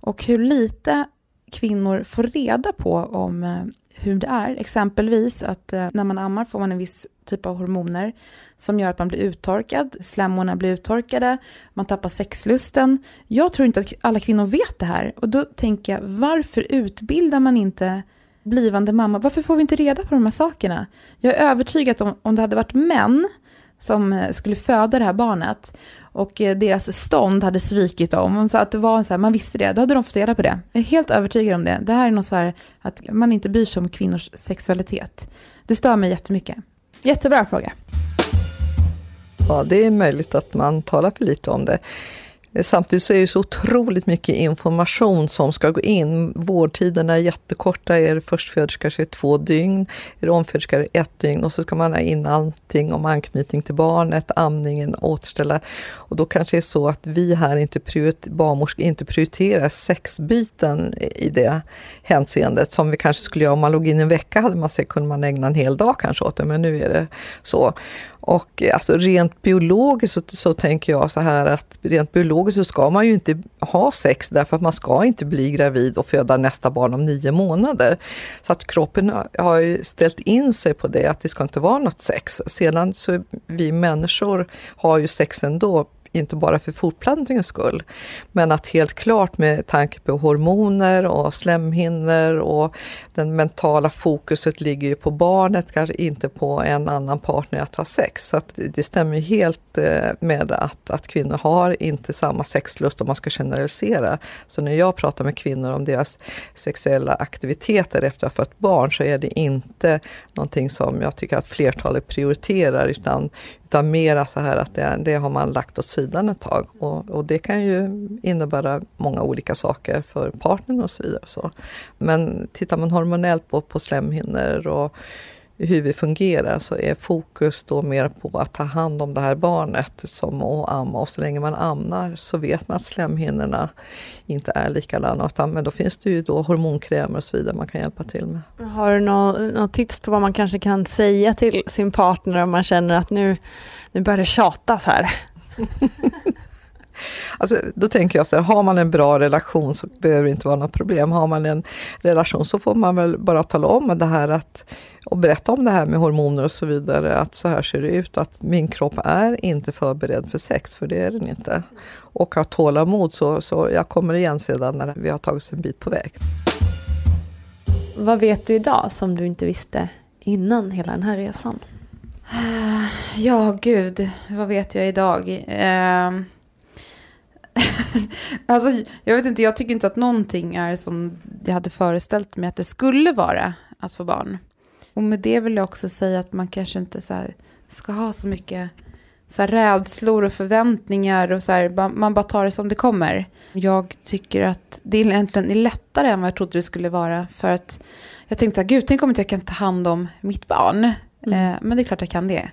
och hur lite kvinnor får reda på om eh, hur det är. Exempelvis att eh, när man ammar får man en viss typ av hormoner som gör att man blir uttorkad, slemmorna blir uttorkade, man tappar sexlusten. Jag tror inte att alla kvinnor vet det här. Och då tänker jag, varför utbildar man inte blivande mamma? Varför får vi inte reda på de här sakerna? Jag är övertygad om, om det hade varit män som eh, skulle föda det här barnet och eh, deras stånd hade svikit dem. Så att det var så här, man visste det, då hade de fått reda på det. Jag är helt övertygad om det. Det här är något så här att man inte bryr sig om kvinnors sexualitet. Det stör mig jättemycket. Jättebra fråga. Ja, det är möjligt att man talar för lite om det. Samtidigt så är det så otroligt mycket information som ska gå in. Vårdtiderna är jättekorta. Är det förstföderska så är det två dygn. Är det omföderska är det ett dygn. Och så ska man ha in allting om anknytning till barnet, amningen, återställa. Och då kanske det är så att vi här inte prioriter, barnmorskor inte prioriterar sexbiten i det hänseendet som vi kanske skulle göra om man låg in en vecka hade man sett kunde man ägna en hel dag kanske åt det, men nu är det så. Och alltså rent biologiskt så, så tänker jag så här att rent biologiskt biologiskt så ska man ju inte ha sex därför att man ska inte bli gravid och föda nästa barn om nio månader. Så att kroppen har ju ställt in sig på det, att det ska inte vara något sex. Sedan så vi människor har ju sex ändå inte bara för fortplantningens skull. Men att helt klart med tanke på hormoner och slemhinnor och den mentala fokuset ligger ju på barnet, kanske inte på en annan partner att ha sex. Så det stämmer helt eh, med att, att kvinnor har inte samma sexlust om man ska generalisera. Så när jag pratar med kvinnor om deras sexuella aktiviteter efter att ha fött barn så är det inte någonting som jag tycker att flertalet prioriterar utan, utan mera så här att det, det har man lagt åt sidan ett tag. Och, och, det kan ju innebära många olika saker för partnern och så vidare. Och så. Men tittar man hormonellt på, på slemhinnor och hur vi fungerar så är fokus då mer på att ta hand om det här barnet som att amma. Och så länge man ammar så vet man att slemhinnorna inte är likadana. Utan, men då finns det ju då hormonkrämer och så vidare man kan hjälpa till med. Har du något tips på vad man kanske kan säga till sin partner om man känner att nu, nu börjar det tjatas här? Alltså, då tänker jag så här, har man en bra relation så behöver det inte vara något problem. Har man en relation så får man väl bara tala om det här att, och berätta om det här med hormoner och så vidare, att så här ser det ut, att min kropp är inte förberedd för sex, för det är den inte. Och ha tålamod, så, så jag kommer igen sedan när vi har tagit oss en bit på väg. Vad vet du idag som du inte visste innan hela den här resan? Ja, gud, vad vet jag idag? Uh... alltså, jag vet inte, jag tycker inte att någonting är som jag hade föreställt mig att det skulle vara att få barn. Och med det vill jag också säga att man kanske inte så ska ha så mycket så här rädslor och förväntningar och så här, man bara tar det som det kommer. Jag tycker att det egentligen är lättare än vad jag trodde det skulle vara. För att jag tänkte så här, gud, tänk om inte jag kan ta hand om mitt barn. Mm. Eh, men det är klart jag kan det.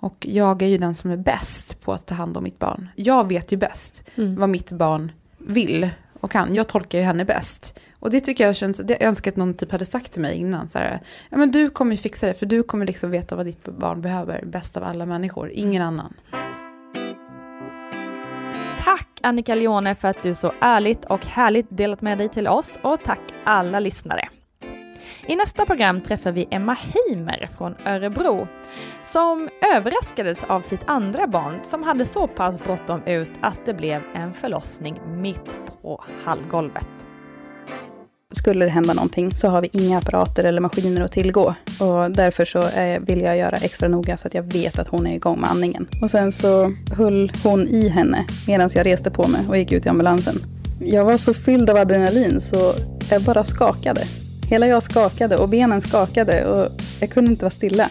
Och jag är ju den som är bäst på att ta hand om mitt barn. Jag vet ju bäst mm. vad mitt barn vill och kan. Jag tolkar ju henne bäst. Och det tycker jag känns, det önskar att någon typ hade sagt till mig innan. Så här, ja men du kommer fixa det, för du kommer liksom veta vad ditt barn behöver bäst av alla människor, ingen annan. Tack Annika Leone för att du så ärligt och härligt delat med dig till oss och tack alla lyssnare. I nästa program träffar vi Emma Heimer från Örebro som överraskades av sitt andra barn som hade så pass bråttom ut att det blev en förlossning mitt på hallgolvet. Skulle det hända någonting så har vi inga apparater eller maskiner att tillgå. Och därför så eh, vill jag göra extra noga så att jag vet att hon är igång med andningen. Och sen så höll hon i henne medan jag reste på mig och gick ut i ambulansen. Jag var så fylld av adrenalin så jag bara skakade. Hela jag skakade och benen skakade och jag kunde inte vara stilla.